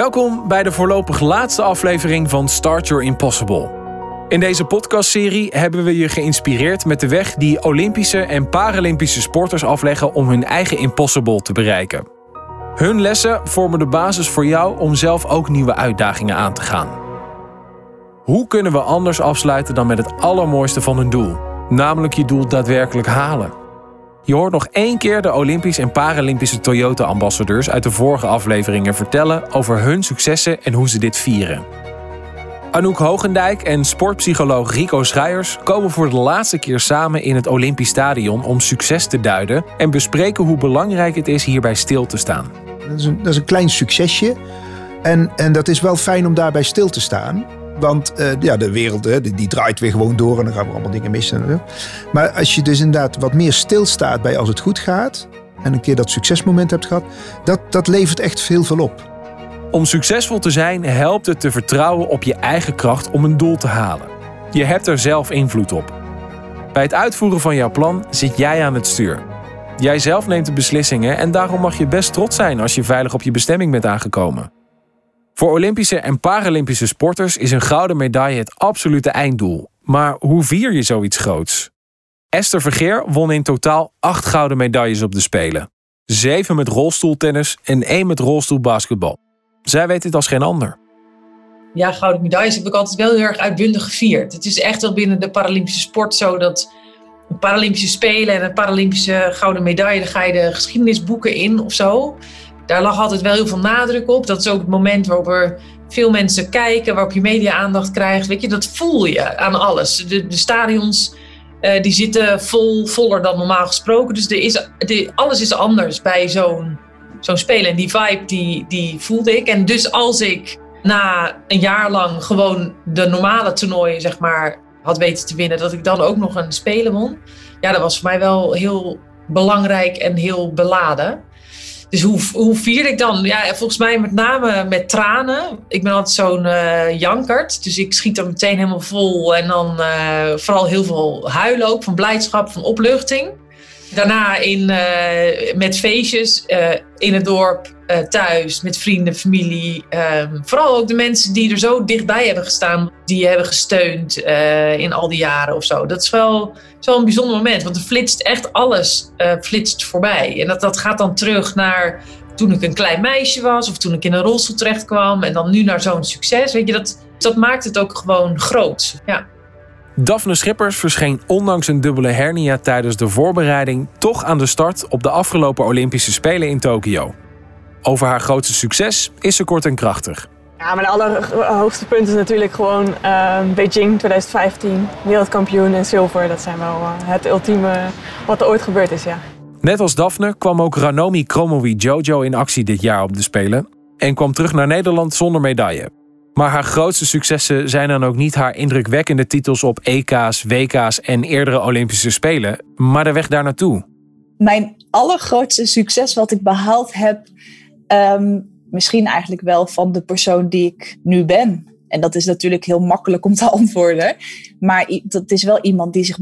Welkom bij de voorlopig laatste aflevering van Start Your Impossible. In deze podcastserie hebben we je geïnspireerd met de weg die Olympische en Paralympische sporters afleggen om hun eigen impossible te bereiken. Hun lessen vormen de basis voor jou om zelf ook nieuwe uitdagingen aan te gaan. Hoe kunnen we anders afsluiten dan met het allermooiste van een doel, namelijk je doel daadwerkelijk halen? Je hoort nog één keer de Olympisch en Paralympische Toyota-ambassadeurs uit de vorige afleveringen vertellen over hun successen en hoe ze dit vieren. Anouk Hogendijk en sportpsycholoog Rico Schrijers komen voor de laatste keer samen in het Olympisch Stadion om succes te duiden en bespreken hoe belangrijk het is hierbij stil te staan. Dat is een, dat is een klein succesje en, en dat is wel fijn om daarbij stil te staan. Want uh, ja, de wereld die, die, draait weer gewoon door en dan gaan we allemaal dingen missen. Maar als je dus inderdaad wat meer stilstaat bij als het goed gaat en een keer dat succesmoment hebt gehad, dat, dat levert echt veel op. Om succesvol te zijn helpt het te vertrouwen op je eigen kracht om een doel te halen. Je hebt er zelf invloed op. Bij het uitvoeren van jouw plan zit jij aan het stuur. Jij zelf neemt de beslissingen en daarom mag je best trots zijn als je veilig op je bestemming bent aangekomen. Voor Olympische en Paralympische sporters is een gouden medaille het absolute einddoel. Maar hoe vier je zoiets groots? Esther Vergeer won in totaal acht gouden medailles op de Spelen. Zeven met rolstoeltennis en één met rolstoelbasketbal. Zij weet dit als geen ander. Ja, gouden medailles heb ik altijd wel heel erg uitbundig gevierd. Het is echt wel binnen de Paralympische sport zo dat een Paralympische Spelen en een Paralympische gouden medaille, daar ga je de geschiedenisboeken in of zo. Daar lag altijd wel heel veel nadruk op. Dat is ook het moment waarop er veel mensen kijken, waarop je media-aandacht krijgt. Weet je, dat voel je aan alles. De, de stadions uh, die zitten vol, voller dan normaal gesproken. Dus er is, alles is anders bij zo'n zo'n spelen. En die vibe, die, die voelde ik. En dus als ik na een jaar lang gewoon de normale toernooien, zeg maar, had weten te winnen, dat ik dan ook nog een spelen won. Ja, dat was voor mij wel heel belangrijk en heel beladen. Dus hoe, hoe vier ik dan? Ja, volgens mij met name met tranen. Ik ben altijd zo'n uh, jankert. Dus ik schiet er meteen helemaal vol. En dan uh, vooral heel veel huilen ook. Van blijdschap, van opluchting. Daarna in, uh, met feestjes in het dorp, thuis, met vrienden, familie. Um, vooral ook de mensen die er zo dichtbij hebben gestaan. Die hebben gesteund in al die jaren of zo. Dat is wel, is wel een bijzonder moment. Want er flitst echt alles flitst voorbij. En dat, dat gaat dan terug naar toen ik een klein meisje was. Of toen ik in een rolstoel terecht kwam. En dan nu naar zo'n succes. Weet je, dat, dat maakt het ook gewoon groot. Ja. Daphne Schippers verscheen ondanks een dubbele hernia tijdens de voorbereiding toch aan de start op de afgelopen Olympische Spelen in Tokio. Over haar grootste succes is ze kort en krachtig. Ja, mijn allerhoogste punt is natuurlijk gewoon uh, Beijing 2015. Wereldkampioen en zilver. Dat zijn wel uh, het ultieme wat er ooit gebeurd is, ja. Net als Daphne kwam ook Ranomi Kromowi Jojo in actie dit jaar op de Spelen. En kwam terug naar Nederland zonder medaille. Maar haar grootste successen zijn dan ook niet haar indrukwekkende titels op EK's, WK's en eerdere Olympische Spelen, maar de weg daar naartoe. Mijn allergrootste succes wat ik behaald heb, um, misschien eigenlijk wel van de persoon die ik nu ben. En dat is natuurlijk heel makkelijk om te antwoorden. Maar dat is wel iemand die zich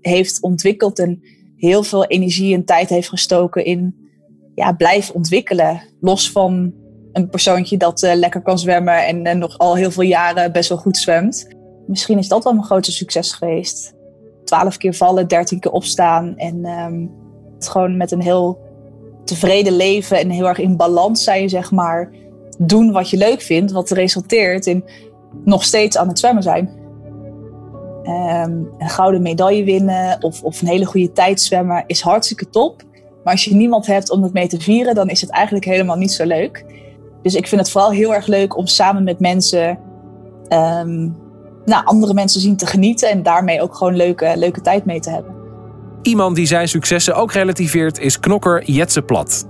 heeft ontwikkeld en heel veel energie en tijd heeft gestoken in ja, blijf ontwikkelen. Los van een persoontje dat uh, lekker kan zwemmen en uh, nog al heel veel jaren best wel goed zwemt. Misschien is dat wel mijn grootste succes geweest. Twaalf keer vallen, dertien keer opstaan en het gewoon met een heel tevreden leven en heel erg in balans zijn, zeg maar. Doen wat je leuk vindt, wat resulteert in nog steeds aan het zwemmen zijn. Um, een gouden medaille winnen of, of een hele goede tijd zwemmen is hartstikke top. Maar als je niemand hebt om het mee te vieren, dan is het eigenlijk helemaal niet zo leuk. Dus ik vind het vooral heel erg leuk om samen met mensen, um, nou, andere mensen zien te genieten en daarmee ook gewoon leuke, leuke tijd mee te hebben. Iemand die zijn successen ook relativeert is knokker Jetse Plat.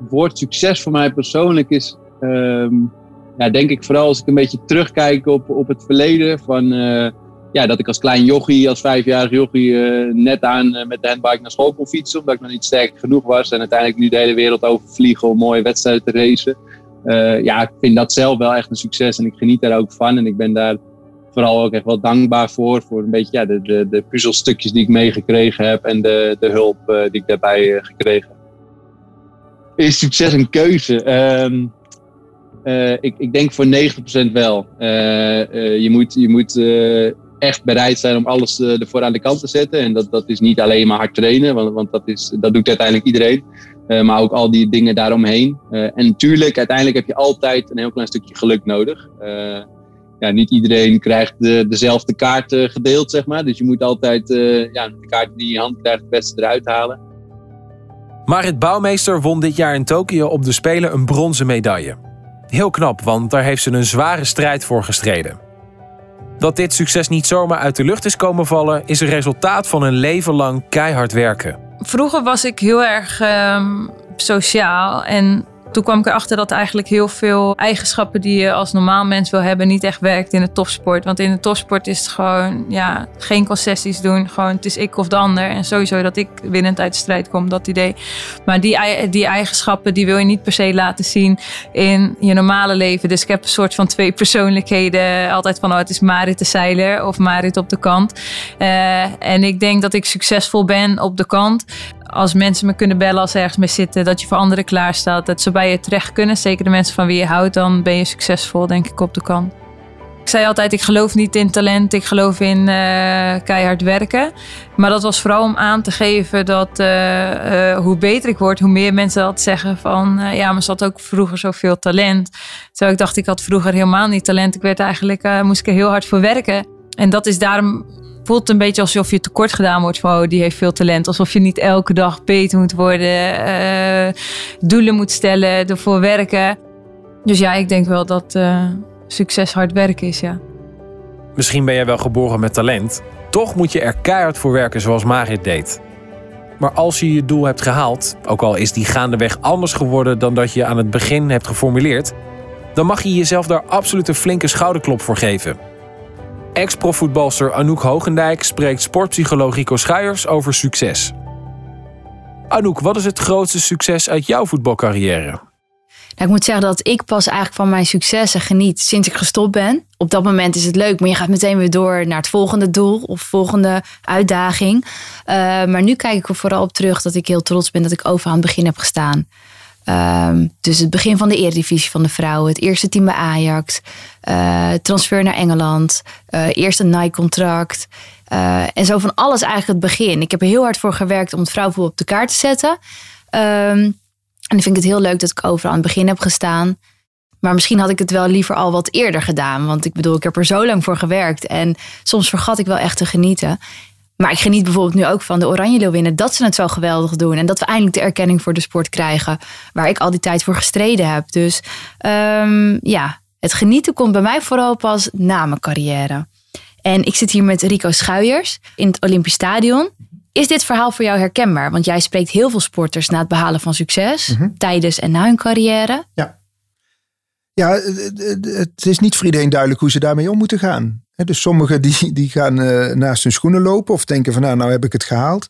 Het woord succes voor mij persoonlijk is, um, ja, denk ik vooral als ik een beetje terugkijk op, op het verleden. Van, uh, ja, dat ik als klein jochie, als vijfjarig jochie, uh, net aan uh, met de handbike naar school kon fietsen. Omdat ik nog niet sterk genoeg was. En uiteindelijk nu de hele wereld overvliegen om mooie wedstrijden te racen. Uh, ja, ik vind dat zelf wel echt een succes. En ik geniet daar ook van. En ik ben daar vooral ook echt wel dankbaar voor. Voor een beetje ja, de, de, de puzzelstukjes die ik meegekregen heb. En de, de hulp die ik daarbij gekregen heb. Is succes een keuze? Um, ik, ik denk voor 90% wel. je moet, je moet echt bereid zijn om alles ervoor aan de kant te zetten. En dat, dat is niet alleen maar hard trainen, want, want dat, is, dat doet uiteindelijk iedereen. maar ook al die dingen daaromheen. en natuurlijk, uiteindelijk heb je altijd een heel klein stukje geluk nodig ja, niet iedereen krijgt de, dezelfde kaarten gedeeld, zeg maar. Dus je moet altijd ja, de kaart die je hand krijgt het beste eruit halen. Marit Bouwmeester won dit jaar in Tokio op de Spelen een bronzen medaille. Heel knap, want daar heeft ze een zware strijd voor gestreden. Dat dit succes niet zomaar uit de lucht is komen vallen, is een resultaat van een leven lang keihard werken. Vroeger was ik heel erg uh, sociaal en toen kwam ik erachter dat eigenlijk heel veel eigenschappen die je als normaal mens wil hebben, niet echt werkt in de topsport. Want in de topsport is het gewoon ja, geen concessies doen. Gewoon het is ik of de ander. En sowieso dat ik winnend uit de strijd kom, dat idee. Maar die, die eigenschappen die wil je niet per se laten zien in je normale leven. Dus ik heb een soort van twee persoonlijkheden. Altijd van oh, het is Marit de zeiler of Marit op de kant. Uh, en ik denk dat ik succesvol ben op de kant als mensen me kunnen bellen als ze ergens mee zitten, dat je voor anderen klaar staat, dat ze bij je terecht kunnen. Zeker de mensen van wie je houdt, dan ben je succesvol, denk ik, op de kant. Ik zei altijd, ik geloof niet in talent, ik geloof in uh, keihard werken. Maar dat was vooral om aan te geven dat uh, uh, hoe beter ik word, hoe meer mensen dat zeggen van... ja, maar ze had ook vroeger zoveel talent. Terwijl ik dacht, ik had vroeger helemaal niet talent. Ik werd eigenlijk, moest ik er heel hard voor werken. En dat is daarom voelt een beetje alsof je tekort gedaan wordt van oh, die heeft veel talent. Alsof je niet elke dag beter moet worden, uh, doelen moet stellen, ervoor werken. Dus ja, ik denk wel dat uh, succes hard werken is, ja. Misschien ben jij wel geboren met talent. Toch moet je er keihard voor werken zoals Marit deed. Maar als je je doel hebt gehaald, ook al is die gaandeweg anders geworden dan dat je aan het begin hebt geformuleerd, dan mag je jezelf daar absoluut een flinke schouderklop voor geven. Ex-profvoetbalster Anouk Hogendijk spreekt sportpsycholoog Rico Schuijers over succes. Anouk, wat is het grootste succes uit jouw voetbalcarrière? Nou, ik moet zeggen dat ik pas eigenlijk van mijn successen geniet sinds ik gestopt ben. Op dat moment is het leuk, maar je gaat meteen weer door naar het volgende doel of volgende uitdaging. Uh, maar nu kijk ik er vooral op terug dat ik heel trots ben dat ik over aan het begin heb gestaan. Um, dus het begin van de Eredivisie van de vrouwen, het eerste team bij Ajax, uh, transfer naar Engeland, uh, eerst een Nike-contract. Uh, en zo van alles eigenlijk het begin. Ik heb er heel hard voor gewerkt om het vrouwenvoetbal op de kaart te zetten. Um, en ik vind het heel leuk dat ik overal aan het begin heb gestaan. Maar misschien had ik het wel liever al wat eerder gedaan. Want ik bedoel, ik heb er zo lang voor gewerkt. En soms vergat ik wel echt te genieten. Maar ik geniet bijvoorbeeld nu ook van de Oranje Leeuwinnen. Dat ze het zo geweldig doen. En dat we eindelijk de erkenning voor de sport krijgen. Waar ik al die tijd voor gestreden heb. Dus um, ja, het genieten komt bij mij vooral pas na mijn carrière. En ik zit hier met Rico Schuijers in het Olympisch Stadion. Is dit verhaal voor jou herkenbaar? Want jij spreekt heel veel sporters na het behalen van succes. Mhm. Tijdens en na hun carrière. Ja. Ja, het is niet voor iedereen duidelijk hoe ze daarmee om moeten gaan. Dus sommigen die, die gaan eh, naast hun schoenen lopen of denken van nou, nou heb ik het gehaald.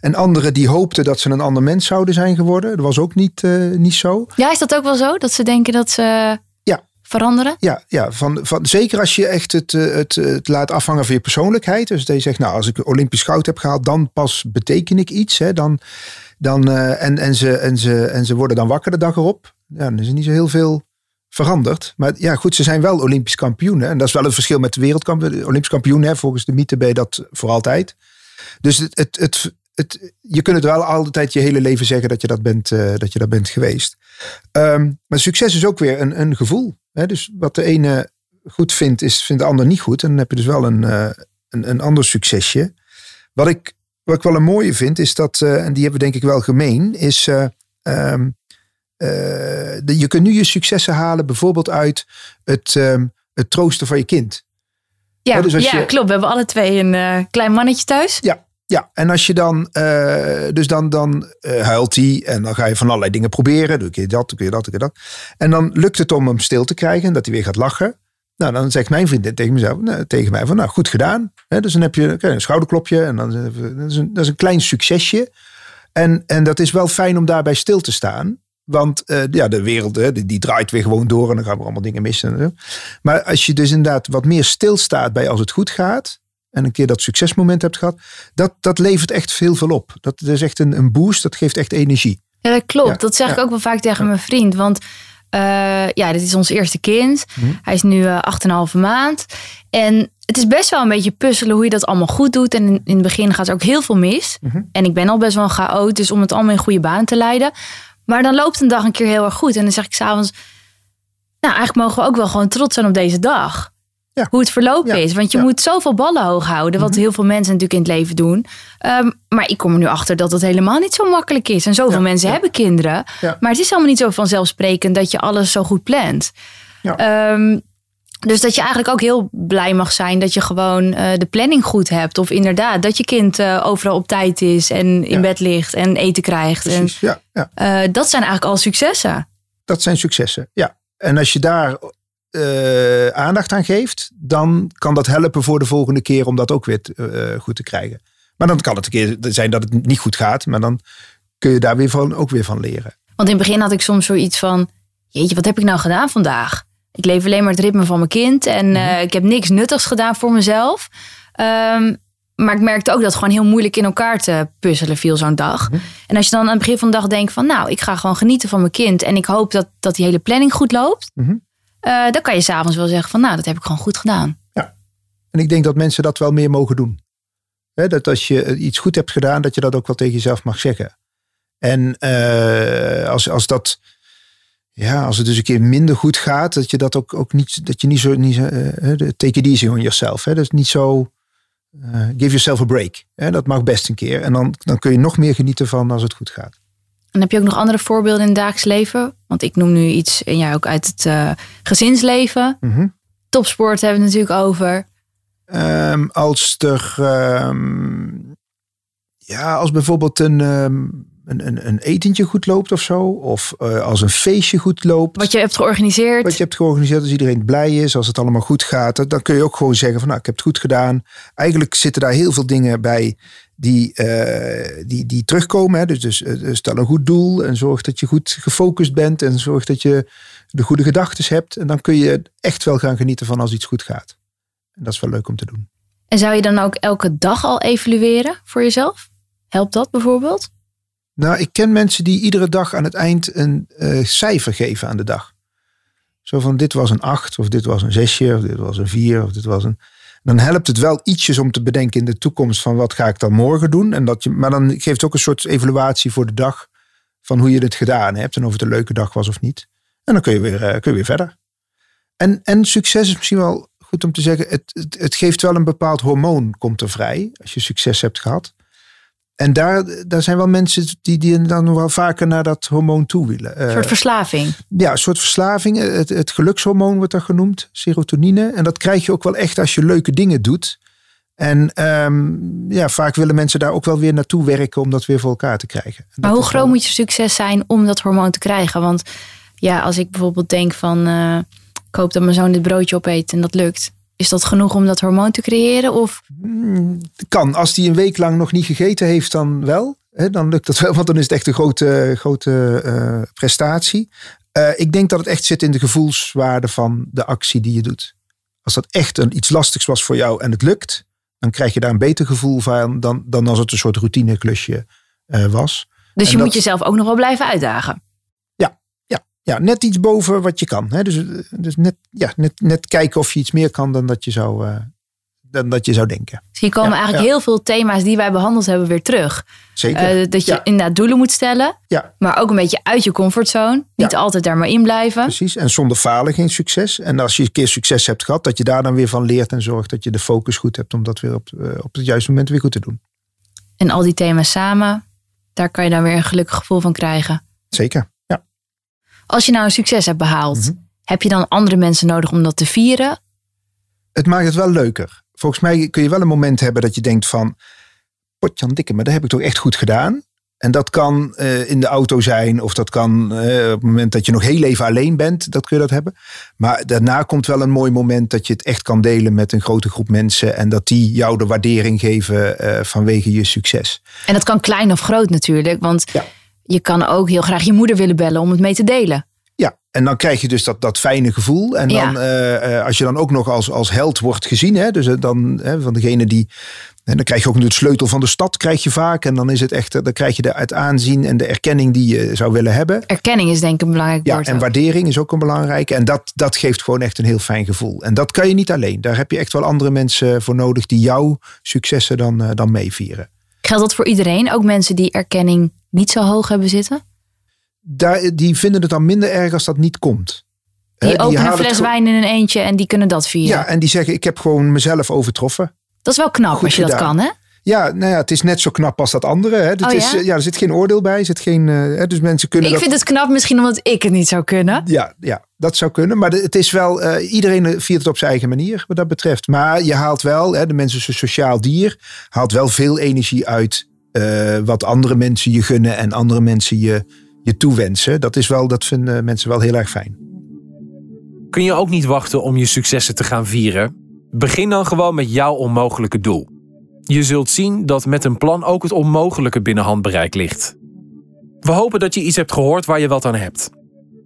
En anderen die hoopten dat ze een ander mens zouden zijn geworden. Dat was ook niet, uh, niet zo. Ja, is dat ook wel zo? Dat ze denken dat ze ja. veranderen? Ja, ja van, van, zeker als je echt het, eh, het, het laat afhangen van je persoonlijkheid. Dus dat je zegt, nou als ik Olympisch goud heb gehaald, dan pas beteken ik iets. Hè, dan, dan, en, en, ze, en, ze, en ze worden dan wakker de dag erop. Ja, dan is er niet zo heel veel veranderd. Maar ja, goed, ze zijn wel Olympisch kampioen. En dat is wel een verschil met de wereldkampioen. Olympisch kampioen, hè, volgens de mythe ben je dat voor altijd. Dus het, het, het, je kunt het wel altijd je hele leven zeggen dat je dat bent, uh, dat je dat bent geweest. Um, maar succes is ook weer een, een gevoel. Hè? Dus wat de ene goed vindt, is, vindt de ander niet goed. En dan heb je dus wel een, uh, een, een ander succesje. Wat ik, wat ik wel een mooie vind, is dat, uh, en die hebben we denk ik wel gemeen, is um, uh, je kunt nu je successen halen, bijvoorbeeld uit het, um, het troosten van je kind. Ja, dus ja je, klopt. We hebben alle twee een uh, klein mannetje thuis. Ja, ja, en als je dan, uh, dus dan, dan huilt hij en dan ga je van allerlei dingen proberen. Doe je dat, doe je dat, doe je dat. En dan lukt het om hem stil te krijgen, dat hij weer gaat lachen. Nou, dan zegt mijn vriendin tegen, mezelf, nou, tegen mij van, nou, goed gedaan. dus dan heb je een schouderklopje en dan, dat, is een, dat is een klein succesje. En, en dat is wel fijn om daarbij stil te staan. Want uh, ja, de wereld die, die, draait weer gewoon door en dan gaan we allemaal dingen missen. Maar als je dus inderdaad wat meer stilstaat bij als het goed gaat. En een keer dat succesmoment hebt gehad. Dat, dat levert echt heel veel op. Dat, is echt een, een boost. Dat geeft echt energie. Ja, dat klopt. dat zeg ik ook wel vaak tegen mijn vriend. Want Eh, ja, dit is ons eerste kind. Hij is nu eh 8,5 maand. En het is best wel een beetje puzzelen hoe je dat allemaal goed doet. En in, in het begin gaat er ook heel veel mis. En ik ben al best wel een chaot, dus om het allemaal in goede banen te leiden. Maar dan loopt een dag een keer heel erg goed. En dan zeg ik s'avonds, nou eigenlijk mogen we ook wel gewoon trots zijn op deze dag. Ja. Hoe het verlopen Ja, is. Want je ja. Mhm. moet zoveel ballen hoog houden. Wat heel veel mensen natuurlijk in het leven doen. Ehm, maar ik kom er nu achter dat het helemaal niet zo makkelijk is. En zoveel mensen hebben kinderen. Maar het is allemaal niet zo vanzelfsprekend dat je alles zo goed plant. Ja. Dus dat je eigenlijk ook heel blij mag zijn dat je gewoon eh, de planning goed hebt. Of inderdaad, dat je kind eh, overal op tijd is en in Ja. bed ligt en eten krijgt. En, Precies, ja, ja. eh, dat zijn eigenlijk al successen. Dat zijn successen, ja. En als je daar aandacht aan geeft, dan kan dat helpen voor de volgende keer om dat ook weer goed te krijgen. Maar dan kan het een keer zijn dat het niet goed gaat, maar dan kun je daar weer van, ook weer van leren. Want in het begin had ik soms zoiets van: Jeetje, wat heb ik nou gedaan vandaag? Ik leef alleen maar het ritme van mijn kind en eh, ik heb niks nuttigs gedaan voor mezelf. Ehm, maar ik merkte ook dat het gewoon heel moeilijk in elkaar te puzzelen viel zo'n dag. En als je dan aan het begin van de dag denkt van nou, ik ga gewoon genieten van mijn kind. En ik hoop dat, dat die hele planning goed loopt. Mhm. eh, dan kan je s'avonds wel zeggen van nou, dat heb ik gewoon goed gedaan. En ik denk dat mensen dat wel meer mogen doen. Dat als je eh, iets goed hebt gedaan, dat je dat ook wel tegen jezelf mag zeggen. En als, als dat, ja, als het dus een keer minder goed gaat, dat je dat ook, ook niet, dat je niet zo, niet de take it easy on yourself. Hè, dat is niet zo, eh, give yourself a break. Hè, dat mag best een keer. En dan, dan kun je nog meer genieten van als het goed gaat. En heb je ook nog andere voorbeelden in het dagelijks leven? Want ik noem nu iets en jij ook uit het gezinsleven. Mhm. Topsport hebben we het natuurlijk over. Ehm, als er, ehm, ja, als bijvoorbeeld een, ehm, een, een, een etentje goed loopt of zo. Of eh, als een feestje goed loopt. Wat je hebt georganiseerd. Wat je hebt georganiseerd, als iedereen blij is, als het allemaal goed gaat. Dan kun je ook gewoon zeggen van nou, ik heb het goed gedaan. Eigenlijk zitten daar heel veel dingen bij die, eh, die, die terugkomen. Hè. Dus, dus eh, stel een goed doel en zorg dat je goed gefocust bent. En zorg dat je de goede gedachten hebt. En dan kun je echt wel gaan genieten van als iets goed gaat. En dat is wel leuk om te doen. En zou je dan ook elke dag al evalueren voor jezelf? Helpt dat bijvoorbeeld? Nou, ik ken mensen die iedere dag aan het eind een eh, cijfer geven aan de dag. Zo van dit was een 8, of dit was een 6, of dit was een 4, of dit was een. Dan helpt het wel ietsjes om te bedenken in de toekomst van wat ga ik dan morgen doen. En dat je, maar dan geeft het ook een soort evaluatie voor de dag van hoe je het gedaan hebt en of het een leuke dag was of niet. En dan kun je weer, eh, kun je weer verder. En, en succes is misschien wel goed om te zeggen, het, het, het geeft wel een bepaald hormoon, komt er vrij, als je succes hebt gehad. En daar, daar zijn wel mensen die, die dan nog wel vaker naar dat hormoon toe willen. Een Eh, soort verslaving. ja, een soort verslaving. Het, het gelukshormoon wordt dat genoemd, serotonine. En dat krijg je ook wel echt als je leuke dingen doet. En ehm, ja, vaak willen mensen daar ook wel weer naartoe werken om dat weer voor elkaar te krijgen. En Maar hoe groot wel- moet je succes zijn om dat hormoon te krijgen? Want ja, als ik bijvoorbeeld denk van... eh, ik hoop dat mijn zoon dit broodje opeet en dat lukt. Is dat genoeg om dat hormoon te creëren? Of Hmm, kan. Als die een week lang nog niet gegeten heeft, dan wel. Dan lukt dat wel, want dan is het echt een grote, grote eh, prestatie. Eh, ik denk dat het echt zit in de gevoelswaarde van de actie die je doet. Als dat echt een, iets lastigs was voor jou en het lukt, dan krijg je daar een beter gevoel van dan, dan als het een soort routineklusje eh, was. dus En je dat- moet jezelf ook nog wel blijven uitdagen. Ja, net iets boven wat je kan. Hè? Dus, eh, dus net, ja, net, net kijken of je iets meer kan dan dat je zou, eh, dan dat je zou denken. Dus hier komen Ja, eigenlijk ja. heel veel thema's die wij behandeld hebben weer terug. Zeker. Eh, dat je Ja. inderdaad doelen moet stellen. Ja. Maar ook een beetje uit je comfortzone. Niet altijd daar maar in blijven. Precies, en zonder falen geen succes. En als je een keer succes hebt gehad, dat je daar dan weer van leert en zorgt dat je de focus goed hebt om dat weer op, op het juiste moment weer goed te doen. En al die thema's samen, daar kan je dan weer een gelukkig gevoel van krijgen. Zeker. Als je nou een succes hebt behaald, Mhm. heb je dan andere mensen nodig om dat te vieren? Het maakt het wel leuker. Volgens mij kun je wel een moment hebben dat je denkt van, potjan dikke, maar dat heb ik toch echt goed gedaan. En dat kan eh, in de auto zijn, of dat kan eh, op het moment dat je nog heel even alleen bent, dat kun je dat hebben. Maar daarna komt wel een mooi moment dat je het echt kan delen met een grote groep mensen en dat die jou de waardering geven eh, vanwege je succes. En dat kan klein of groot natuurlijk. Want Ja. Je kan ook heel graag je moeder willen bellen om het mee te delen. Ja, En dan krijg je dus dat, dat fijne gevoel. En dan, eh, eh, als je dan ook nog als, als held wordt gezien, hè, dus eh, dan hè, van degene die. En dan krijg je ook de sleutel van de stad, krijg je vaak. En dan is het echt, dan krijg je de, het aanzien en de erkenning die je zou willen hebben. Erkenning is denk ik een belangrijk Ja, en ook. waardering is ook een belangrijke. En dat, dat geeft gewoon echt een heel fijn gevoel. En dat kan je niet alleen. Daar heb je echt wel andere mensen voor nodig die jouw successen dan, dan meevieren. Geldt dat voor iedereen? Ook mensen die erkenning niet zo hoog hebben zitten? Daar, die vinden het dan minder erg als dat niet komt. Die openen een fles wijn in een eentje en die kunnen dat vieren. Ja, en die zeggen ik heb gewoon mezelf overtroffen. Dat is wel knap Goed als je dat kan, hè? Ja, nou ja, het is net zo knap als dat andere. Hè. Oh, is, ja? eh, ja, er zit geen oordeel bij. Zit geen, eh, hè, dus mensen kunnen Ik dat... vind het knap misschien omdat ik het niet zou kunnen. Ja, ja, dat zou kunnen. Maar het is wel, eh, iedereen viert het op zijn eigen manier wat dat betreft. Maar je haalt wel, hè, de mens is een sociaal dier, haalt wel veel energie uit eh, wat andere mensen je gunnen en andere mensen je, je toewensen. Dat is wel, dat vinden mensen wel heel erg fijn. Kun je ook niet wachten om je successen te gaan vieren? Begin dan gewoon met jouw onmogelijke doel. Je zult zien dat met een plan ook het onmogelijke binnen handbereik ligt. We hopen dat je iets hebt gehoord waar je wat aan hebt.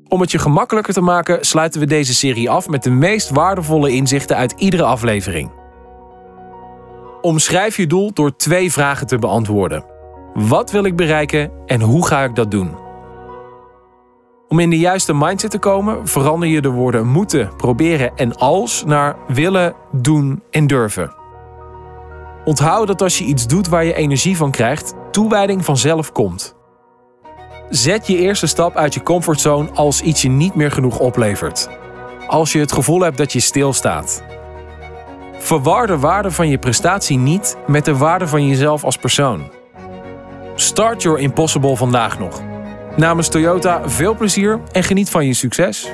Om het je gemakkelijker te maken, sluiten we deze serie af met de meest waardevolle inzichten uit iedere aflevering. Omschrijf je doel door twee vragen te beantwoorden. Wat wil ik bereiken en hoe ga ik dat doen? Om in de juiste mindset te komen, verander je de woorden moeten, proberen en als naar willen, doen en durven. Onthoud dat als je iets doet waar je energie van krijgt, toewijding vanzelf komt. Zet je eerste stap uit je comfortzone als iets je niet meer genoeg oplevert. Als je het gevoel hebt dat je stilstaat. Verwar de waarde van je prestatie niet met de waarde van jezelf als persoon. Start your impossible vandaag nog. Namens Toyota veel plezier en geniet van je succes.